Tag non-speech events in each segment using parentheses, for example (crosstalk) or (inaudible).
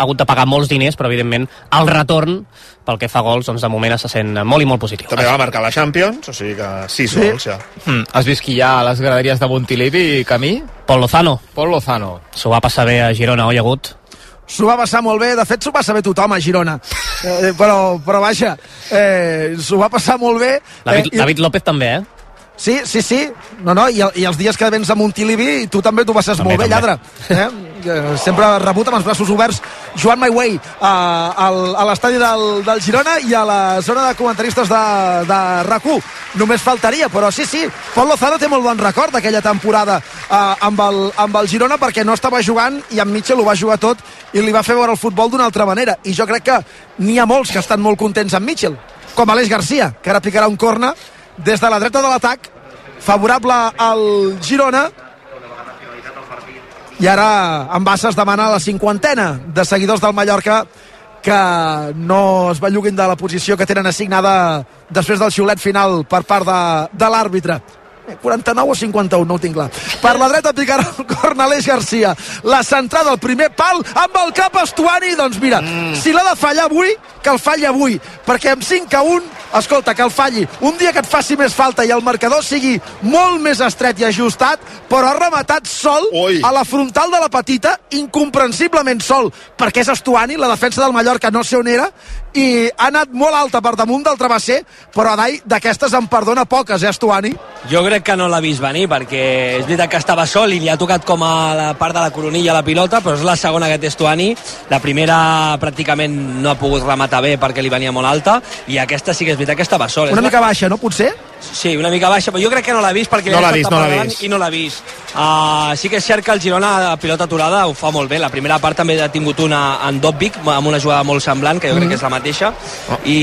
ha hagut de pagar molts diners, però evidentment el retorn pel que fa a gols, doncs de moment se sent molt i molt positiu. També va marcar la Champions, o sigui que 6 sí. gols ja. Mm. Has vist qui hi ha a les graderies de Montilivi, Camí? Pol Lozano. Pol Lozano. S'ho va passar bé a Girona, oi, Agut? S'ho va passar molt bé, de fet s'ho passa bé tothom a Girona, eh, però, però vaja, eh, s'ho va passar molt bé. David, eh, David López també, eh? Sí, sí, sí. No, no, i, i els dies que vens a Montilivi, tu també t'ho passes també, molt bé, també. lladre. Eh? Sempre rebut amb els braços oberts Joan My Way a, a l'estadi del, del Girona i a la zona de comentaristes de, de rac Només faltaria, però sí, sí, Pol Lozano té molt bon record d'aquella temporada eh, amb, el, amb el Girona perquè no estava jugant i en Mitchell ho va jugar tot i li va fer veure el futbol d'una altra manera. I jo crec que n'hi ha molts que estan molt contents amb Mitchell, com Aleix Garcia, que ara picarà un corna des de la dreta de l'atac favorable al Girona. I ara en Bassa es demana la cinquantena de seguidors del Mallorca que no es belluguin de la posició que tenen assignada després del xiulet final per part de, de l'àrbitre 49 o 51, no ho tinc clar. Per la dreta picarà el Cornelés Garcia. La centrada al primer pal amb el cap Estuani. Doncs mira, mm. si l'ha de fallar avui, que el falli avui. Perquè amb 5 a 1, escolta, que el falli. Un dia que et faci més falta i el marcador sigui molt més estret i ajustat, però ha rematat sol Ui. a la frontal de la petita, incomprensiblement sol, perquè és Estuani, la defensa del Mallorca no sé on era, i ha anat molt alta per damunt del travesser, però Adai d'aquestes en perdona poques, eh, Estuani? Jo crec que no l'ha vist venir, perquè és veritat que estava sol i li ha tocat com a la part de la coronilla la pilota, però és la segona que té Estuani. La primera pràcticament no ha pogut rematar bé perquè li venia molt alta, i aquesta sí que és veritat que estava sol. Una mica baixa, no? Potser? Sí, una mica baixa, però jo crec que no l'ha vist perquè no l'ha vist, no l'ha vist. i no l'ha vist. Uh, sí que és cert que el Girona a pilota aturada ho fa molt bé. La primera part també ha tingut una en Dobbic amb una jugada molt semblant, que jo crec mm. que és la mateixa, oh. i,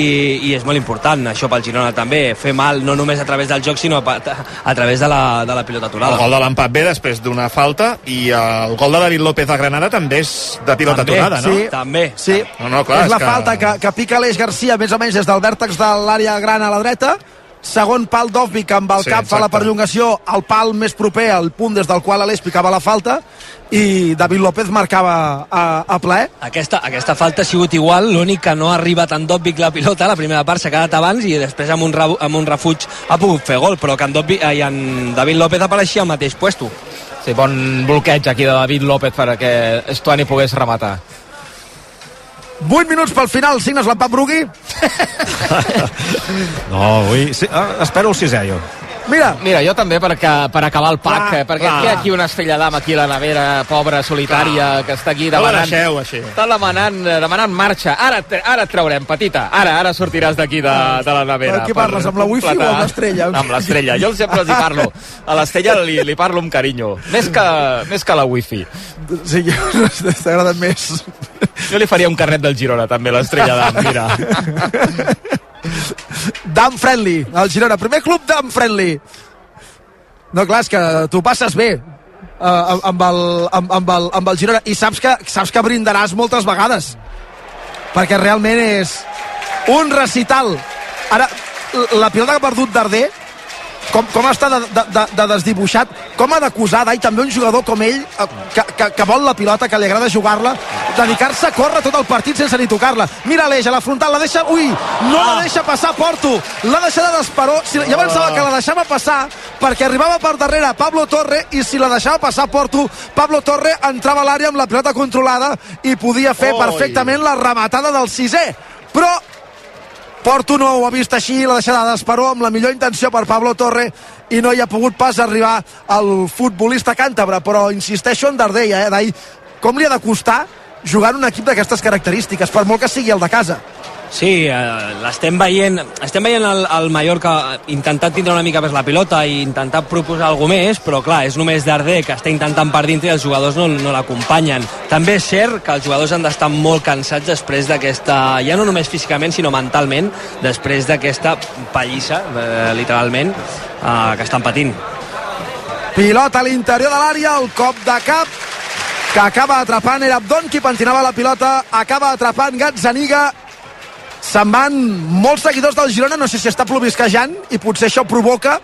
i és molt important això pel Girona també, fer mal no només a través del joc, sinó a, a través de la, de la pilota aturada. El gol de l'empat ve després d'una falta i el gol de David López a Granada també és de pilota també, aturada, no? Sí, també. Sí, no, no, clar, és, és la que... falta que, que pica l'Eix Garcia més o menys des del vèrtex de l'àrea gran a la dreta segon pal d'Ovvik amb el sí, cap exacte. fa la perllongació al pal més proper al punt des del qual l'Aleix picava la falta i David López marcava a, a ple aquesta, aquesta falta ha sigut igual l'únic que no ha arribat en Dòvic la pilota la primera part s'ha quedat abans i després amb un, amb un refuig ha pogut fer gol però que en, Dòvic, eh, en David López apareixia al mateix puesto. Sí, bon bloqueig aquí de David López perquè Estuani pogués rematar 8 minuts pel final, signes l'empat Brugui? (laughs) no, avui... Sí, ah, espero el sisè, jo. Mira. Mira, jo també per, que, per acabar el pack, clar, eh, perquè clar. hi ha aquí una estrella d'am aquí a la nevera, pobra, solitària, clar. que està aquí demanant... No deixeu, així. Està demanant, eh, demanant marxa. Ara, ara et traurem, petita. Ara, ara sortiràs d'aquí de, de la nevera. Per què parles, amb la wifi o amb l'estrella? (laughs) Amb l'estrella. Jo sempre els hi parlo. A l'estrella li, li parlo amb carinyo. Més que, més que la wifi. Sí, t'agrada més. Jo li faria un carnet del Girona, també, l'estrella d'am, mira. (laughs) Dan Friendly, el Girona. Primer club Dan Friendly. No, clar, és que tu passes bé uh, amb, el, amb, amb, el, amb el Girona i saps que, saps que brindaràs moltes vegades perquè realment és un recital ara, la pilota que ha perdut Darder com, com està de, de, de desdibuixat, com ha d'acusar i també un jugador com ell, eh, que, que, que vol la pilota, que li agrada jugar-la, dedicar-se a córrer tot el partit sense ni tocar-la. Mira l'eix a la frontal, la deixa... Ui, no la deixa passar Porto, l'ha deixada d'esperó. Si, ja pensava que la deixava passar perquè arribava per darrere Pablo Torre i si la deixava passar Porto, Pablo Torre entrava a l'àrea amb la pilota controlada i podia fer perfectament la rematada del sisè. Però Porto no ho ha vist així, la deixada d'Esperó amb la millor intenció per Pablo Torre i no hi ha pogut pas arribar al futbolista càntabre, però insisteixo en Dardeia, eh, d'ahir, com li ha de costar jugar en un equip d'aquestes característiques, per molt que sigui el de casa. Sí, eh, l'estem veient, estem veient el, el Mallorca intentant tindre una mica més la pilota i intentar proposar alguna més, però clar, és només Darder que està intentant per dintre i els jugadors no, no l'acompanyen. També és cert que els jugadors han d'estar molt cansats després d'aquesta, ja no només físicament, sinó mentalment, després d'aquesta pallissa, eh, literalment, eh, que estan patint. Pilota a l'interior de l'àrea, el cop de cap que acaba atrapant era Abdon qui pentinava la pilota, acaba atrapant Gazzaniga Se'n van molts seguidors del Girona, no sé si està plovisquejant i potser això provoca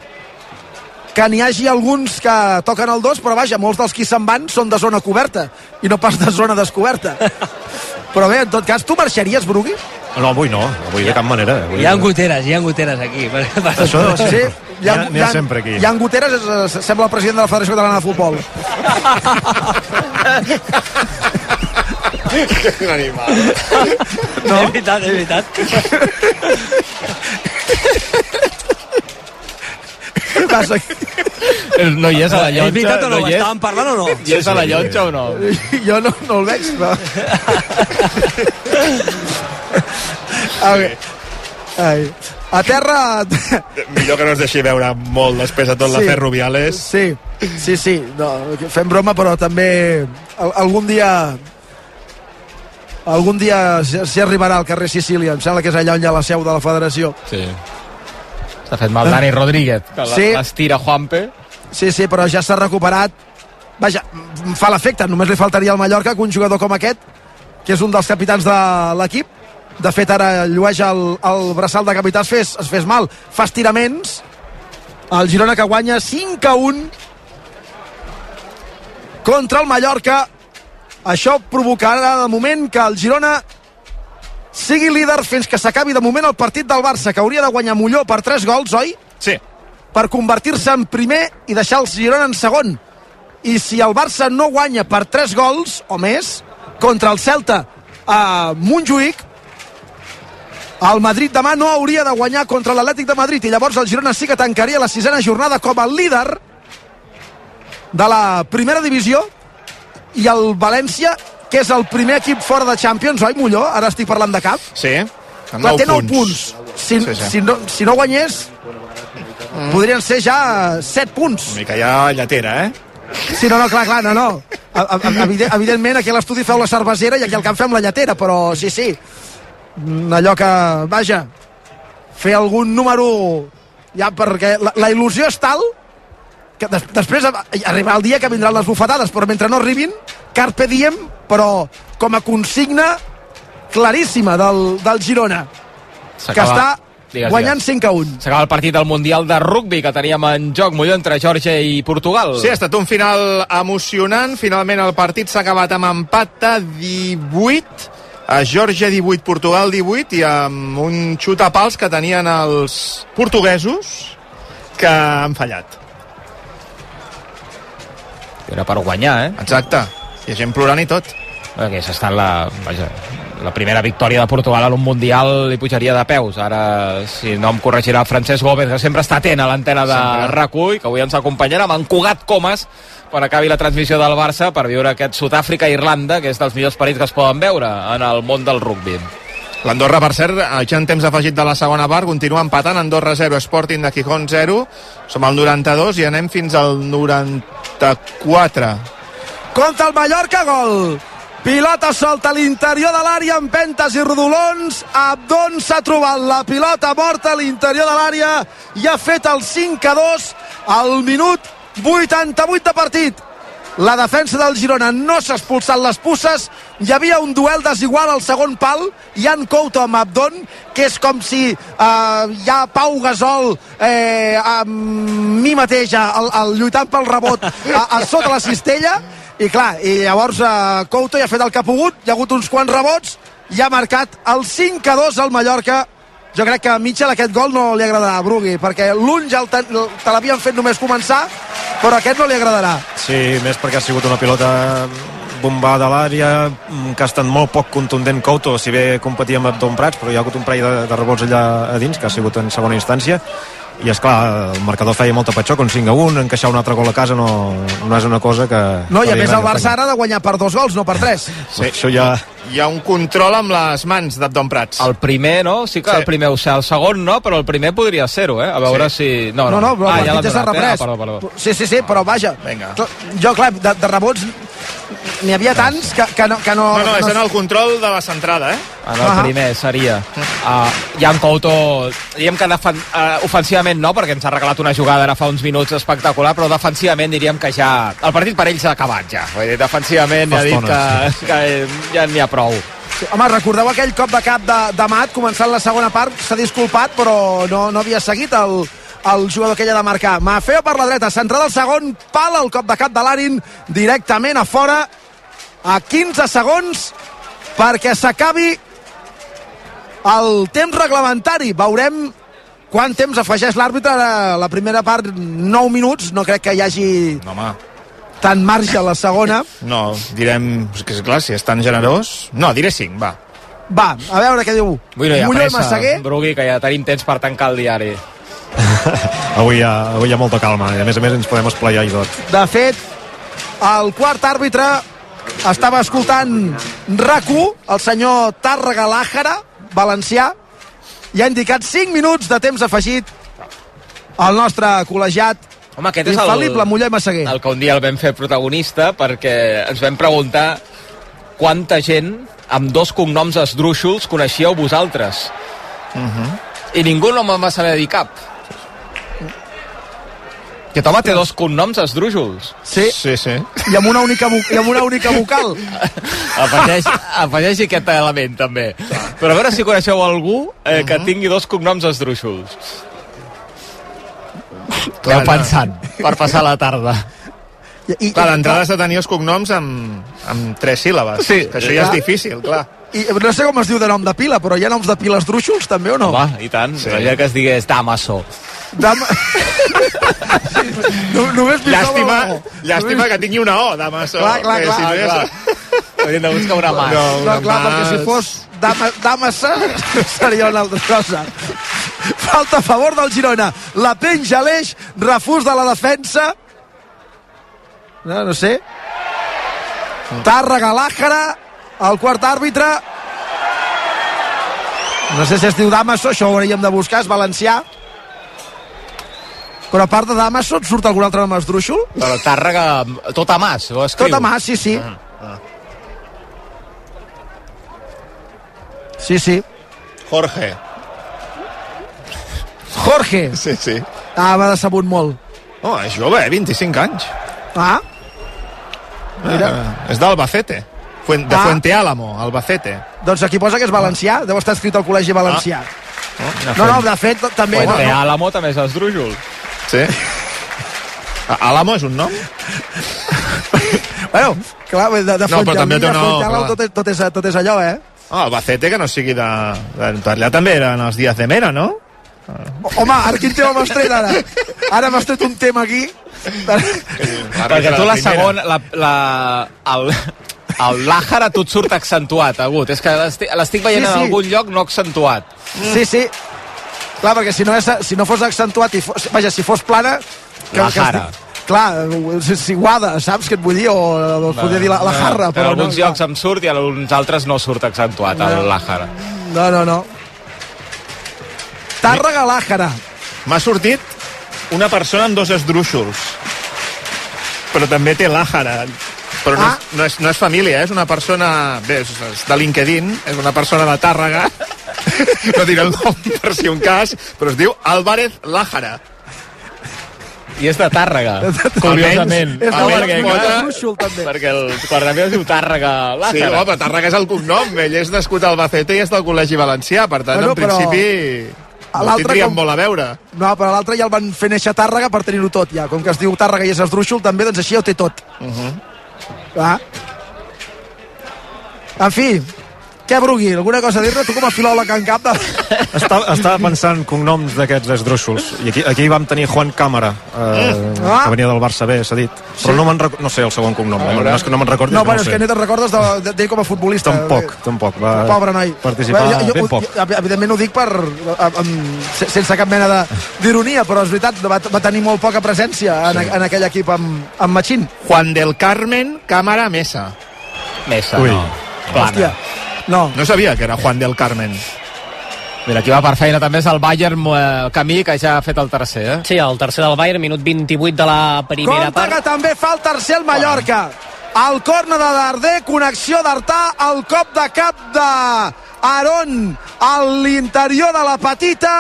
que n'hi hagi alguns que toquen el 2, però vaja, molts dels qui se'n van són de zona coberta i no pas de zona descoberta. Però bé, en tot cas, tu marxaries, Brugui? No, avui no, avui de cap manera. Avui Hi ha goteres, hi ha goteres aquí. (laughs) Per, per... Això Sí, N'hi ha, n'hi ha sempre aquí. Guteres és, eh, sembla el president de la Federació Catalana de Futbol. (laughs) Un animal. No? És veritat, és veritat. Què passa? No hi és a la És llotja? veritat o no? no hi és? Estàvem parlant o no? Hi és a la llotja o no? Jo no, no el veig, però... (laughs) A veure... Ai. A terra... Millor que no es deixi veure molt després de tot Sí. l'afer Rubiales. Sí, sí, sí. No, fem broma, però també al- algun dia algun dia s'hi arribarà al carrer Sicília. Em sembla que és allà on hi ha la seu de la federació. Sí. S'ha fet mal Dani Rodríguez, que Sí. sí. l'estira Juanpe. Sí, sí, però ja s'ha recuperat. Vaja, fa l'efecte. Només li faltaria al Mallorca que un jugador com aquest, que és un dels capitans de l'equip, de fet ara llueix el, el braçal de capità, es fes, es fes mal. Fa estiraments. El Girona que guanya 5 a 1 contra el Mallorca. Això provocarà de moment que el Girona sigui líder fins que s'acabi de moment el partit del Barça, que hauria de guanyar Molló per 3 gols, oi? Sí. per convertir-se en primer i deixar el Girona en segon. I si el Barça no guanya per 3 gols o més contra el Celta a Montjuïc, el Madrid demà no hauria de guanyar contra l'Atlètic de Madrid i llavors el Girona sí que tancaria la sisena jornada com a líder de la primera divisió i el València, que és el primer equip fora de Champions, oi, Molló? Ara estic parlant de cap. Sí. Amb Clar, nou té 9 punts. Si, Sí, sí. si, no, si no guanyés, podrien ser ja 7 punts. Una mica ja lletera, eh? Sí, no, no, clar, clar, no, no. A- a- Evident, evidentment, aquí a l'estudi feu la cervesera i aquí al camp fem la lletera, però sí, sí. Mm, Allò que, vaja, fer algun número ja perquè la, la il·lusió és tal que des, després arribarà el dia que vindran les bufetades, però mentre no arribin, carpe diem, però com a consigna claríssima del, del Girona, que està Digues, guanyant digues. 5 a 1. S'acaba el partit del Mundial de Rugbi que teníem en joc, Molló, entre Geòrgia i Portugal. Sí, ha estat un final emocionant. Finalment el partit s'ha acabat amb empat a 18 a Geòrgia 18, Portugal 18 i amb un xut a pals que tenien els portuguesos que han fallat. Era per guanyar, eh? Exacte. Hi ha gent plorant i tot. Perquè s'ha estat la, vaja, la primera victòria de Portugal en un Mundial li pujaria de peus. Ara, si no em corregirà el Francesc Gómez, que sempre està atent a l'antena de Sempre. RAC1 i que avui ens acompanyarà amb en Cugat Comas quan acabi la transmissió del Barça per viure aquest Sud-àfrica-Irlanda, que és dels millors partits que es poden veure en el món del rugbi. L'Andorra, per cert, ja en temps afegit de la segona part, continua empatant, Andorra 0, Sporting de Gijón 0, som al 92 i anem fins al 94. contra el Mallorca, gol. Pilota solta a l'interior de l'àrea amb pentes i rodolons. Abdon s'ha trobat la pilota morta a l'interior de l'àrea i ha fet el 5 a 2 al minut 88 de partit. La defensa del Girona no s'ha expulsat les pusses. Hi havia un duel desigual al segon pal. Jan Couto amb Abdon, que és com si eh, hi ha Pau Gasol eh, amb mi mateixa al, al lluitant pel rebot a, a sota la cistella i clar, i llavors eh, Couto ja ha fet el que ha pogut, hi ha hagut uns quants rebots i ha marcat el 5 a 2 al Mallorca jo crec que a Mitchell aquest gol no li agradarà a Brugui, perquè l'un ja el te, te l'havien fet només començar però aquest no li agradarà Sí, més perquè ha sigut una pilota bombada a l'àrea, mm, que ha estat molt poc contundent Couto, si bé competia amb Abdon Prats, però hi ha hagut un parell de, de rebots allà a dins, que ha sigut en segona instància, i és clar, el marcador feia molta patxoc, un 5 a 1, encaixar un altre gol a casa no, no és una cosa que... no, i a més el Barça ara ha de guanyar per dos gols, no per tres (laughs) Sí. Això ja... Hi ha un control amb les mans d'Abdon Prats. El primer, no? Sí que Sí. el primer ho sé, el segon no, però el primer podria ser-ho, eh? A veure si... No, no, no, però ah, el ja l'han donat, eh? reprès Ah, perdó, perdó. sí, sí, sí, però vaja Vinga. Clar, jo, clar, de, de rebots n'hi havia tants que, que no, que no, No, no, és en el control de la centrada, eh? En el Ah. primer seria. Uh, Jan Couto, diguem que defen uh, ofensivament no, perquè ens ha regalat una jugada ara fa uns minuts espectacular, però defensivament diríem que ja... El partit per ell s'ha acabat ja. Vull dir, defensivament ja ha dit que, que ja n'hi ha prou. Sí, Home, recordeu aquell cop de cap de, de Mat començant la segona part, s'ha disculpat però no, no havia seguit el, el jugador que ella ha de marcar. Mafeo per la dreta, centrada al segon, pal el cop de cap de l'Arin, directament a fora, a 15 segons, perquè s'acabi el temps reglamentari. Veurem quant temps afegeix l'àrbitre. La, la primera part, 9 minuts, no crec que hi hagi No, home, tant marge a la segona. no, direm... És que, clar, si és tan generós... No, diré 5, va. Va, a veure què diu. Avui no hi ha pressa, Massaguer. Brugui, que ja tenim temps per tancar el diari. (laughs) Avui hi, ha, avui hi ha molta calma i a més a més ens podem esplayar i tot. De fet, el quart àrbitre estava escoltant RAC1, el senyor Tàrrega Làjara, valencià, i ha indicat 5 minuts de temps afegit al nostre col·legiat Home, aquest és el, Moller Massaguer. el que un dia el vam fer protagonista perquè ens vam preguntar quanta gent amb dos cognoms esdrúixols coneixíeu vosaltres. I ningú no me'n va saber dir cap. Aquest home té dos cognoms esdrúixols. Sí, Sí, sí. i amb una única, vo- i amb una única vocal. (laughs) Afegeix, afegeix aquest element, també. Però a veure si coneixeu algú eh, que tingui dos cognoms esdrúixols. Aneu no. pensant, per passar la tarda. I, i, Clar, d'entrada has de tenir els cognoms amb, amb tres síl·labes. Sí. Que això ja Clar. és difícil, clar. I no sé com es diu de nom de pila, però hi ha noms de pila esdrúixols també o no? Home, i tant. Sí. Sí. Allà que es digués Damaso. Dama... (laughs) no, només Llàstima, llàstima que tingui una O, Damaso. Clar, clar, que clar, si no ja clar. Hauríem de buscar una mà. No. No, clar, Mas. perquè si fos Dama, Damassa (laughs) seria una altra cosa. Falta a favor del Girona. La penja l'eix, refús de la defensa. No, no sé. Tàrrega Làjara, el quart àrbitre. No sé si es diu Damaso, això ho hauríem de buscar, és valencià. Però a part de Damaso, et surt algun altre nom esdrúixol? Però Tàrrega, tot a mas, ho escriu. Tot a mà, sí, sí. Sí, sí. Jorge. Jorge. Sí, sí. Ah, m'ha decebut molt. Oh, és jove, eh? 25 anys. Ah, Mira. Eh, és d'Albacete. Fuen, de Ah. Fuente Álamo, Albacete. doncs aquí posa que és valencià. Deu estar escrit al col·legi valencià. Oh, No, no, de fet, també... No, Fuente no, Álamo també és esdrújol. Sí. A- Álamo és un nom? bueno, clar, de, de No, però també té Fuentealbilla, clar. tot, és, tot, és, tot és allò, eh? Ah, Albacete, que no sigui de... de allà també eren els dies de Mera, no? Home, ara quin tema m'has tret, ara? Ara m'has tret un tema aquí. Perquè tu la segona, la, la, el, el Làjara tu et surt accentuat, agut. És que l'estic l'estic veient Sí, en sí. algun lloc no accentuat. Sí, sí. Clar, perquè si no, és, si no fos accentuat i fos, vaja, si fos plana... Que, La que es jara. Clar, si, si guada, saps què et vull dir? O, o podria dir la, la jarra, En però no. alguns llocs em surt i en alguns altres no surt accentuat, el Làjara. No, no, no. Tàrrega Làjara. M'ha sortit una persona amb dos esdrúixols. Però també té l'àjara. Però no, Ah. és, no, és, no és família, eh? és una persona... Bé, és, és de LinkedIn, és una persona de Tàrrega. (laughs) No diré el nom per si un cas, però es diu Álvarez Làjara. I és de Tàrrega, curiosament. És de Brúixol, també. Perquè el es diu Tàrrega Sí, home, però Tàrrega és el cognom. Ell és nascut al Albacete i és del Col·legi Valencià. Per tant, Bueno, en però principi, no l'altre tindríem com- molt a veure. No, però l'altre ja el van fer néixer a Tàrrega per tenir-ho tot, ja. Com que es diu Tàrrega i és esdrúixol, també, doncs així ja ho té tot. Uh -huh. ah. En fi, què, Brugui? Alguna cosa a dir-ne? Tu com a filòleg en cap de... (laughs) Estava, estava pensant cognoms d'aquests esdrúixols i aquí, aquí vam tenir Juan Cámara eh, Ah. que venia del Barça B, s'ha dit però no, me'n rec- no sé el segon cognom no, no, és que no me'n recordo No, bueno, no és que no te'n recordes de- de- d'ell com a futbolista. tampoc, tampoc va Pobre noi. participar Bé, jo, ben jo, poc jo, evidentment ho dic per, amb, amb, se- sense cap mena de- d'ironia, però és veritat, va, va tenir molt poca presència en, sí. en aquell equip amb, amb Machín. Juan del Carmen Cámara Mesa. Mesa, Ui. no. Hòstia, no. No sabia que era Juan del Carmen. Mira, qui va per feina també és el Bayern eh, Camí, que ja ha fet el tercer, eh? Sí, el tercer del Bayern, minut 28 de la primera Compte que part. també fa el tercer el Mallorca. El corna de Darder, connexió d'Artà, el cop de cap de Aron a l'interior de la petita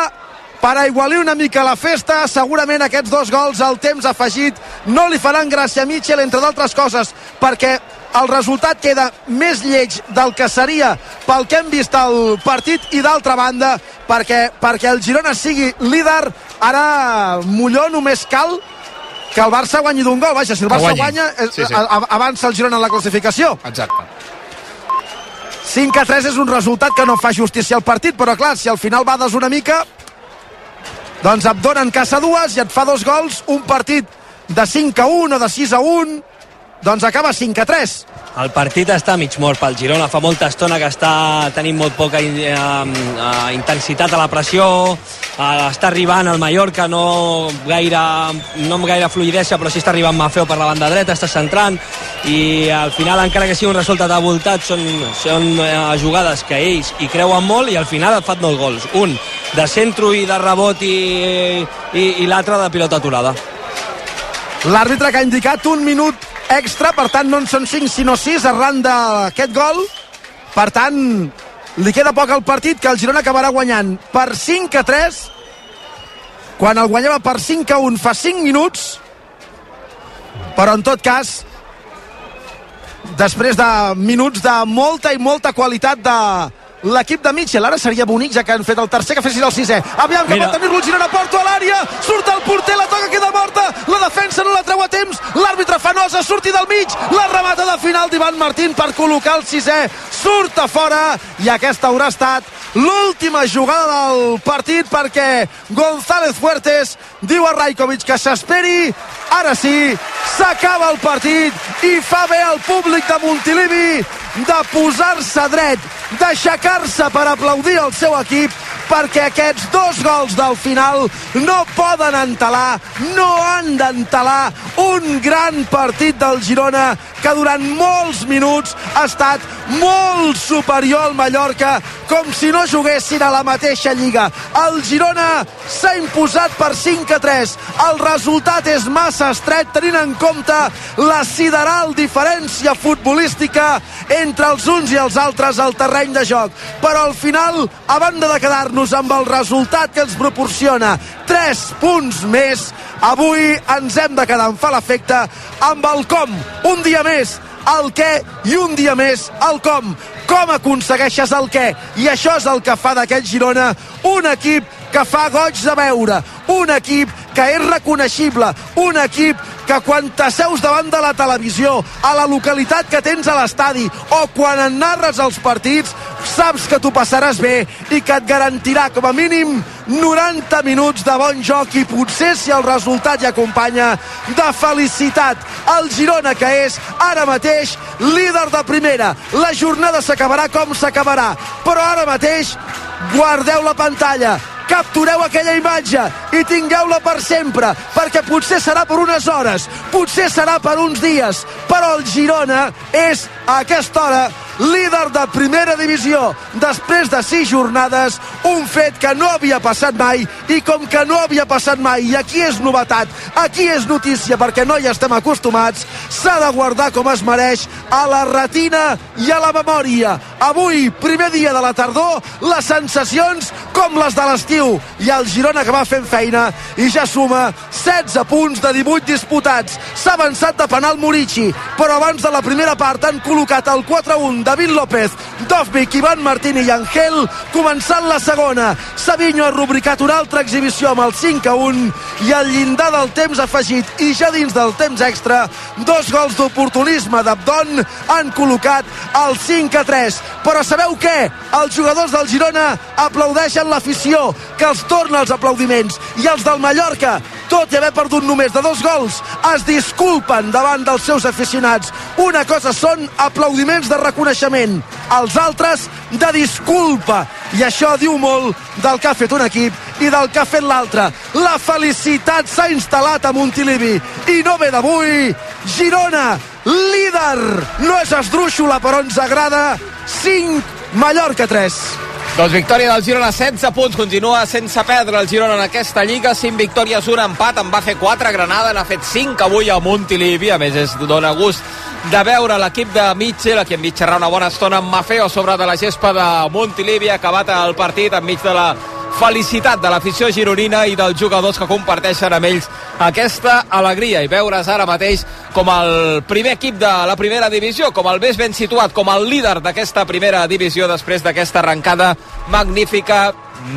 per aigualir una mica la festa. Segurament aquests dos gols al temps afegit no li faran gràcia a Mitchell, entre d'altres coses, perquè el resultat queda més lleig del que seria pel que hem vist al partit i d'altra banda perquè, perquè el Girona sigui líder ara Molló només cal que el Barça guanyi d'un gol. Vaja, si el Barça guanyi. guanya, eh, Sí, sí. avança el Girona en la classificació. Exacte. 5 a 3 és un resultat que no fa justícia al partit, però clar, si al final bades una mica, doncs et donen caça dues i et fa dos gols, un partit de 5 a 1 o de 6 a 1, doncs acaba 5 a 3. El partit està mig mort pel Girona. Fa molta estona que està tenint molt poca eh, eh, intensitat a la pressió. Eh, està arribant el Mallorca, no gaire, no amb gaire fluidesa, però sí està arribant Mafeo per la banda dreta, està centrant i al final, encara que sigui un resultat avoltat, són, són eh, jugades que ells hi creuen molt i al final et fan dos gols. Un de centro i de rebot i, i, i l'altre de pilota aturada. L'àrbitre que ha indicat un minut extra, per tant no en són 5 sinó 6 arran d'aquest gol. Per tant, li queda poc al partit que el Girona acabarà guanyant per 5 a 3 quan el guanyava per 5 a 1 fa 5 minuts. Però en tot cas després de minuts de molta i molta qualitat de l'equip de Mitchell. Ara seria bonic, ja que han fet el tercer, que fessin el sisè. Aviam, que Mira. pot tenir-lo el Girona, porto a l'àrea, surt el porter, la toca, queda morta, la defensa no la treu a temps, l'àrbitre fa nosa, surti del mig, la remata de final d'Ivan Martín per col·locar el sisè, surt a fora, i aquesta haurà estat l'última jugada del partit perquè González Fuertes diu a Rajkovic que s'esperi ara sí, s'acaba el partit i fa bé al públic de Montilivi de posar-se dret, d'aixecar-se per aplaudir el seu equip perquè aquests dos gols del final no poden entelar, no han d'entelar un gran partit del Girona que durant molts minuts ha estat molt superior al Mallorca com si no juguessin a la mateixa lliga. El Girona s'ha imposat per 5 a 3. El resultat és massa estret tenint en compte la sideral diferència futbolística entre els uns i els altres al terreny de joc. Però al final, a banda de quedar-nos amb el resultat que ens proporciona 3 punts més, avui ens hem de quedar en fa l'efecte amb el com. Un dia més, el què i un dia més el com. Com aconsegueixes el què? I això és el que fa d'aquest Girona un equip que fa goig de veure, un equip que és reconeixible, un equip que quan t'asseus davant de la televisió, a la localitat que tens a l'estadi o quan en narres els partits, saps que t'ho passaràs bé i que et garantirà com a mínim 90 minuts de bon joc i potser si el resultat hi acompanya de felicitat. El Girona que és ara mateix líder de primera. La jornada s'acabarà com s'acabarà, però ara mateix guardeu la pantalla, captureu aquella imatge i tingueu-la per sempre, perquè potser serà per unes hores, potser serà per uns dies, però el Girona és a aquesta hora líder de primera divisió. Després de sis jornades un fet que no havia passat mai i com que no havia passat mai i aquí és novetat, aquí és notícia perquè no hi estem acostumats s'ha de guardar com es mereix a la retina i a la memòria. Avui, primer dia de la tardor les sensacions com les de l'estiu i el Girona que va fent feina i ja suma 16 punts de 18 disputats s'ha avançat de penal Murici però abans de la primera part han col·locat el 4-1 David López, Dovvik, Ivan Martín i Angel, començant la segona. Savinho ha rubricat una altra exhibició amb el 5 a 1 i al llindar del temps afegit i ja dins del temps extra, dos gols d'oportunisme d'Abdon han col·locat el 5 a 3. Però sabeu què? Els jugadors del Girona aplaudeixen l'afició, que els torna els aplaudiments. I els del Mallorca, tot i haver perdut només de dos gols, es disculpen davant dels seus aficionats. Una cosa són aplaudiments de reconeixement, els altres de disculpa. I això diu molt del que ha fet un equip i del que ha fet l'altre. La felicitat s'ha instal·lat a Montilivi i no ve d'avui. Girona, líder! No és esdrúixola, però ens agrada. 5, Mallorca 3. Doncs victòria del Girona, 16 punts, continua sense perdre el Girona en aquesta Lliga, 5 victòries, un empat, en va fer 4 a Granada, n'ha fet 5 avui a Montilivi, a més és, dona gust de veure l'equip de Mitchell, aquí enmig xerrar una bona estona amb Mafeo sobre de la gespa de Montilivi, acabat el partit enmig de la felicitat de l'afició gironina i dels jugadors que comparteixen amb ells aquesta alegria i veure's ara mateix com el primer equip de la primera divisió, com el més ben situat, com el líder d'aquesta primera divisió després d'aquesta arrencada magnífica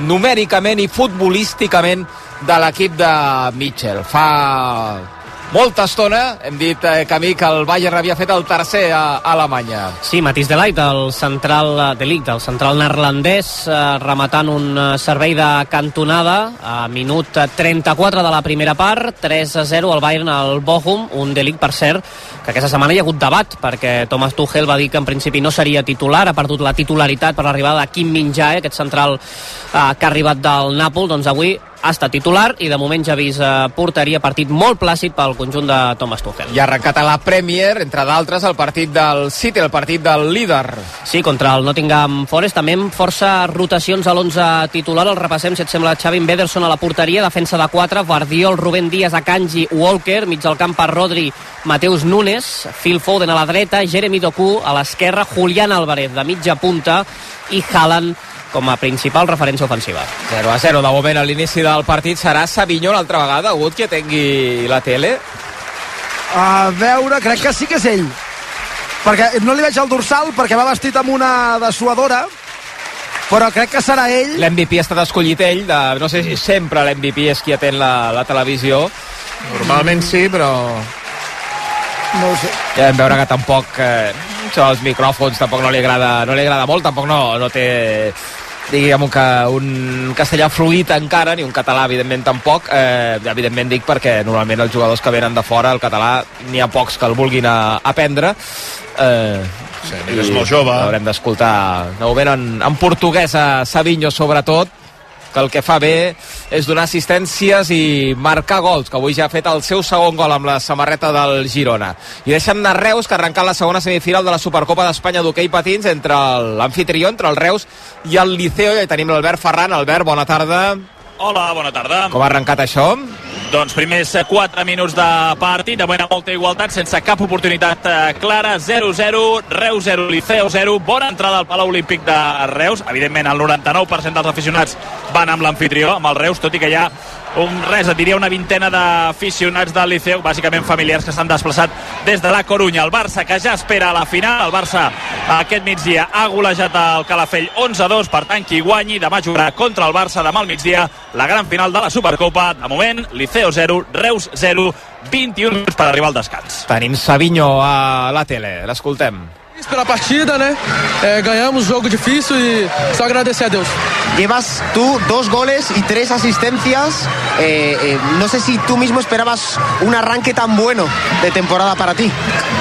numèricament i futbolísticament de l'equip de Mitchell. Fa molta estona hem dit eh, Camí que el Bayern havia fet el tercer a, Alemanya. Sí, Matís de Light, el central eh, de Ligt, el central neerlandès, eh, rematant un eh, servei de cantonada a minut 34 de la primera part, 3 a 0 al Bayern al Bochum, un de Ligt, per cert, que aquesta setmana hi ha hagut debat, perquè Thomas Tuchel va dir que en principi no seria titular, ha perdut la titularitat per l'arribada de Kim Min-jae, aquest central eh, que ha arribat del Nàpol, doncs avui ha estat titular i de moment ja ha vist eh, porteria partit molt plàcid pel conjunt de Thomas Tuchel. I ha arrencat a la Premier, entre d'altres, el partit del City, el partit del líder. Sí, contra el Nottingham Forest, també amb força rotacions a l'11 titular. El repassem, si et sembla, Xavi Bederson a la porteria, defensa de 4, Guardiol, Rubén Díaz, Akanji, Walker, mig del camp per Rodri, Mateus Nunes, Phil Foden a la dreta, Jeremy Doku a l'esquerra, Julián Álvarez de mitja punta i Haaland com a principal referència ofensiva. 0 a 0 de moment a l'inici del partit serà Savinho l'altra vegada, hagut que tingui la tele A veure, crec que sí que és ell. Perquè no li veig el dorsal, perquè va vestit amb una dessuadora, però crec que serà ell. l'MVP ha estat escollit ell de, no sé si sempre l'MVP és qui atén la, la televisió Normalment sí, però... No ho sé. ja vam veure que tampoc eh, això dels micròfons tampoc no li agrada, no li agrada molt tampoc no, no té diguem que un castellà fluid encara ni un català evidentment tampoc. Eh, evidentment dic perquè normalment els jugadors que venen de fora el català n'hi ha pocs que el vulguin a, aprendre. Eh, Sí, és molt jove. haurem d'escoltar de moment en, en portuguès a Savinho sobretot que el que fa bé és donar assistències i marcar gols, que avui ja ha fet el seu segon gol amb la samarreta del Girona. I deixem anar Reus, que ha arrencat la segona semifinal de la Supercopa d'Espanya d'hoquei patins entre l'anfitrió, entre el Reus i el Liceo. I tenim l'Albert Ferran. Albert, bona tarda. Hola, bona tarda. Com ha arrencat això? Doncs primers 4 minuts de partit, de bona molta igualtat, sense cap oportunitat eh, clara, 0-0, Reus 0, Liceo 0, bona entrada al Palau Olímpic de Reus, evidentment el 99% dels aficionats van amb l'anfitrió, amb el Reus, tot i que hi ha un, res, et diria una vintena d'aficionats del Liceu, bàsicament familiars que s'han desplaçat des de la Corunya. El Barça que ja espera la final, el Barça aquest migdia ha golejat el Calafell 11-2, per tant qui guanyi demà jugarà contra el Barça demà al migdia, la gran final de la Supercopa. De moment, Liceo 0, Reus 0, 21 minuts per arribar al descans. Tenim Savinho a la tele, l'escoltem. pela partida, né? É, ganhamos jogo difícil e só agradecer a Deus. Llevas tú dos goles y tres asistencias. Eh, eh, no sé si tú mismo esperabas un arranque tan bueno de temporada para ti.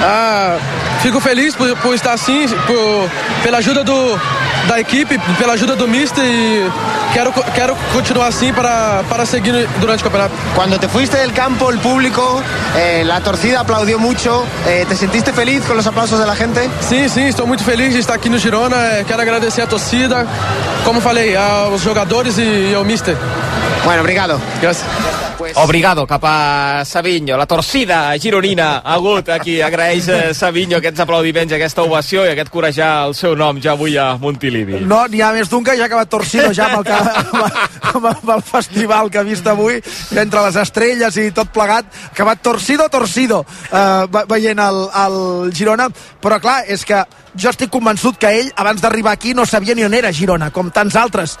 Ah, fico feliz por, por estar assim, por, pela ajuda do, da equipe, pela ajuda do Mister e quero, quero continuar assim para, para seguir durante o campeonato. Cuando te fuiste del campo, el público, eh, la torcida aplaudió mucho. Eh, ¿Te sentiste feliz con los aplausos de la gente? Sim, sim, estou muito feliz de estar aqui no Girona. É, Quero agradecer a torcida, como falei, aos jogadores e ao Mister. Bueno, obrigado. Gracias. Obrigado cap a Savinho. La torcida gironina ha hagut aquí. Agraeix eh, Savinho aquests aplaudiments, aquesta ovació i aquest corejar el seu nom ja avui a Montilivi. No, n'hi ha més d'un que ja ha acabat torcido ja amb el, que, (laughs) amb, amb el festival que ha vist avui, entre les estrelles i tot plegat, ha acabat torcido, torcido, eh, ve- veient el, el Girona, però clar, és que jo estic convençut que ell, abans d'arribar aquí, no sabia ni on era Girona, com tants altres,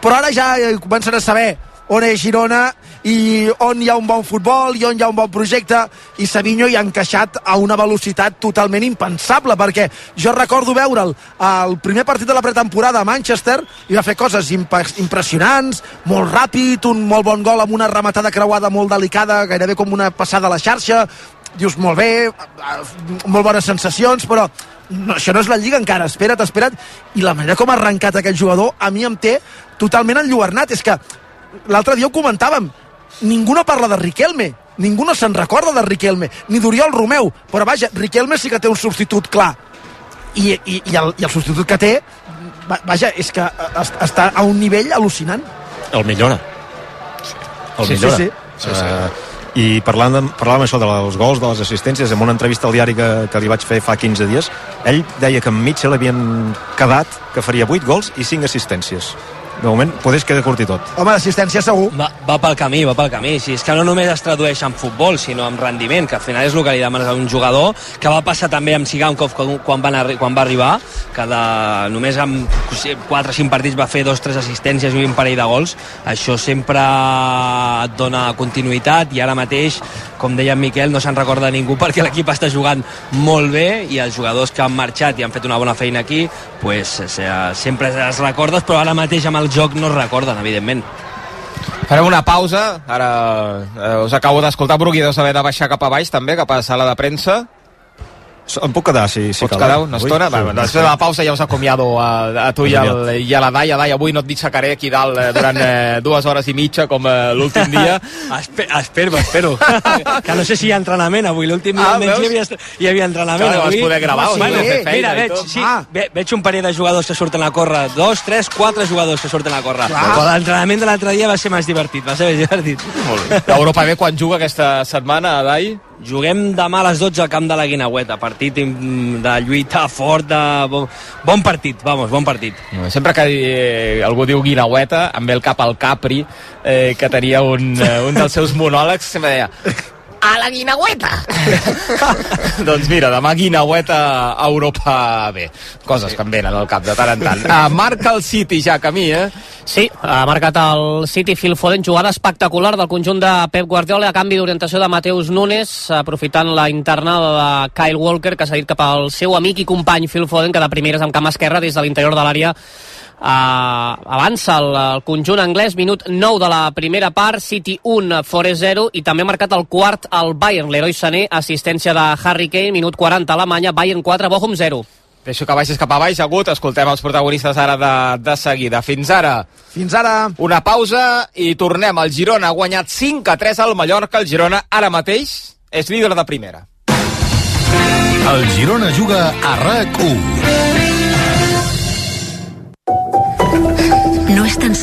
però ara ja eh, comencen a saber on és Girona i on hi ha un bon futbol i on hi ha un bon projecte. I Savinho hi ha encaixat a una velocitat totalment impensable perquè jo recordo veure'l al primer partit de la pretemporada a Manchester i va fer coses impressionants molt ràpid, un molt bon gol amb una rematada creuada molt delicada gairebé com una passada a la xarxa. Dius molt bé, molt bones sensacions però no, això no és la Lliga encara, espera't, espera't. I la manera com ha arrencat aquest jugador a mi em té totalment enlluernat. És que l'altre dia ho comentàvem ningú no parla de Riquelme ningú no se'n recorda de Riquelme ni d'Oriol Romeu, però vaja, Riquelme sí que té un substitut clar i, i, i, el, i el substitut que té va- vaja, és que es- està a un nivell al·lucinant El millora. El Sí, sí, millora. sí. Sí, sí. Uh, I parlant, de, parlàvem això dels gols, de les assistències, en una entrevista al diari que, que li vaig fer fa 15 dies, ell deia que amb Mitchell havien quedat que faria 8 gols i 5 assistències. De moment podés quedar curt i tot. Home, d'assistència segur. Va, va pel camí, va pel camí. Si és que no només es tradueix en futbol, sinó en rendiment, que al final és el que li demanes a un jugador, que va passar també amb Sigankov quan, quan, van arri quan va arribar, que de, només amb 4 o 5 partits va fer 2-3 assistències i un parell de gols. Això sempre et dona continuïtat i ara mateix, com deia Miquel, no se'n recorda ningú perquè l'equip està jugant molt bé i els jugadors que han marxat i han fet una bona feina aquí, pues, sempre es recordes, però ara mateix amb el joc no es recorden, evidentment. Farem una pausa, ara eh, us acabo d'escoltar, Brugui deu saber de baixar cap a baix també, cap a sala de premsa. Em puc quedar, si, si Pots cal. quedar una estona? Sí, Va, va, després de la pausa ja us acomiado a, a tu i, al, i a la Dai. A Dai, avui no et dissecaré aquí dalt eh, durant eh, dues hores i mitja com eh, l'últim dia. (laughs) Espe espero, espero. (laughs) que no sé si hi ha entrenament avui. L'últim dia Ah, veus? hi havia, hi havia entrenament. Clar, vas avui. poder gravar, bueno, vas poder fer feina mira, veig, sí, ve, veig un parell de jugadors que surten a córrer. Dos, tres, quatre jugadors que surten a córrer. Però l'entrenament de l'altre dia va ser més divertit, va ser més divertit. L'Europa B quan juga aquesta setmana, a Dai? Juguem demà a les 12 al camp de la Guinaueta. Partit de lluita fort, de... Bon, bon partit, vamos, bon partit. Sempre que eh, algú diu Guinaueta, em ve el cap al Capri, eh, que tenia un, eh, un dels seus monòlegs, sempre deia a la Guinaueta! (laughs) doncs mira, demà Guinaueta a Europa B. Coses sí. que em venen al cap de tant en tant. Uh, marca el City ja camí, eh? Sí, ha marcat el City Phil Foden, jugada espectacular del conjunt de Pep Guardiola a canvi d'orientació de Mateus Nunes, aprofitant la internada de Kyle Walker, que s'ha dit cap al seu amic i company Phil Foden, que de primeres amb camp esquerra des de l'interior de l'àrea Uh, avança el, el conjunt anglès, minut 9 de la primera part, City 1, Forest 0, i també ha marcat el quart al Bayern, l'heroi Sané, assistència de Harry Kane, minut 40 Alemanya, Bayern 4, Bochum 0. Deixo que baixis cap a baix, agut, escoltem els protagonistes ara de, de seguida. Fins ara. Fins ara. Una pausa i tornem. al Girona ha guanyat 5 a 3 al Mallorca. El Girona ara mateix és líder de primera. El Girona juga a RAC 1.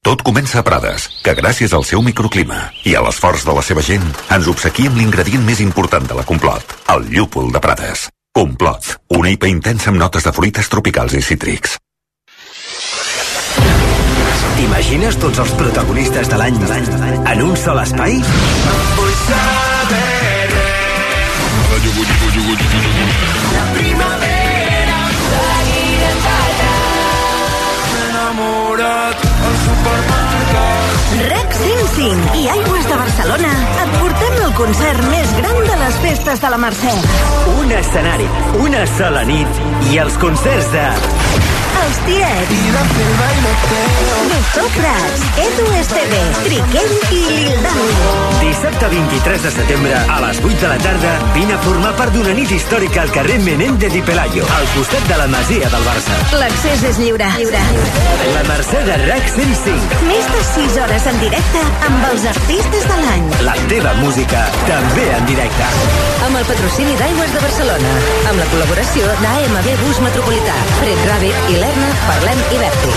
Tot comença a Prades, que gràcies al seu microclima i a l'esforç de la seva gent ens obsequia amb l'ingredient més important de la Complot, el llúpol de Prades. Complot, una IPA intensa amb notes de fruites tropicals i cítrics. T'imagines tots els protagonistes de l'any en un sol espai? Vull saber La primavera 105 i Aigües de Barcelona et portem el concert més gran de les festes de la Mercè. Un escenari, una sola nit i els concerts de... Els tiets. Doctor Prats, Edu Esteve, Triquell i Lil Dani. Dissabte 23 de setembre, a les 8 de la tarda, vine a formar part d'una nit històrica al carrer Menéndez i Pelayo, al costat de la Masia del Barça. L'accés és lliure. lliure. La Mercè de RAC 105. Més de 6 hores en directe amb els artistes de l'any. La teva música, també en directe. Amb el patrocini d'Aigües de Barcelona. Amb la col·laboració d'AMB Bus Metropolità, Fred Rabbit i l'Erna Parlem i Berti.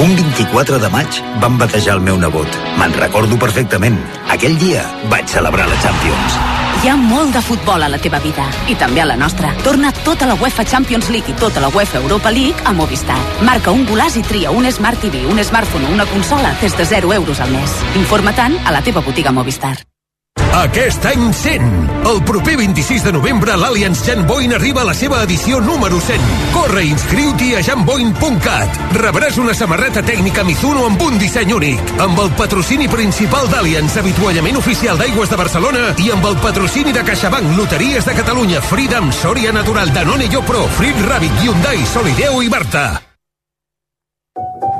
Un 24 de maig van batejar el meu nebot. Me'n recordo perfectament. Aquell dia vaig celebrar la Champions. Hi ha molt de futbol a la teva vida, i també a la nostra. Torna tota la UEFA Champions League i tota la UEFA Europa League a Movistar. Marca un golaç i tria un Smart TV, un smartphone o una consola des de 0 euros al mes. Informa-te'n a la teva botiga Movistar. Aquest any 100. El proper 26 de novembre l'Allianz Jan Boyne arriba a la seva edició número 100. Corre i inscriu-t'hi a janboyne.cat. Rebràs una samarreta tècnica Mizuno amb un disseny únic, amb el patrocini principal d'Allianz, avituallament oficial d'Aigües de Barcelona i amb el patrocini de CaixaBank, Loteries de Catalunya, Freedom, Sòria Natural, Danone Pro, Frit Rabbit, Hyundai, Solideo i Barta.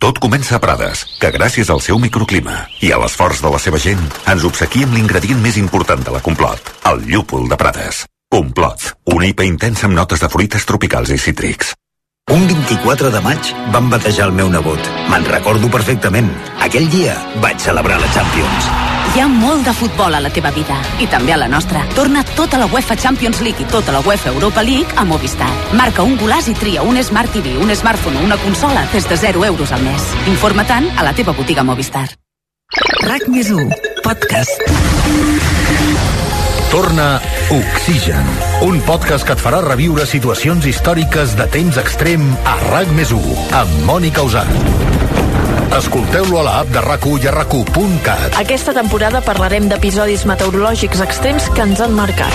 Tot comença a Prades, que gràcies al seu microclima i a l'esforç de la seva gent ens obsequia amb l'ingredient més important de la complot, el llúpol de Prades. Complot, una IPA intensa amb notes de fruites tropicals i cítrics. Un 24 de maig van batejar el meu nebot. Me'n recordo perfectament. Aquell dia vaig celebrar la Champions. Hi ha molt de futbol a la teva vida i també a la nostra. Torna tota la UEFA Champions League i tota la UEFA Europa League a Movistar. Marca un golaç i tria un Smart TV, un smartphone o una consola des de 0 euros al mes. Informa-te'n a la teva botiga Movistar. RAC més 1, podcast. Torna Oxigen, un podcast que et farà reviure situacions històriques de temps extrem a RAC més 1, amb Mònica Usar. Escolteu-lo a l'app de rac i a rac Aquesta temporada parlarem d'episodis meteorològics extrems que ens han marcat.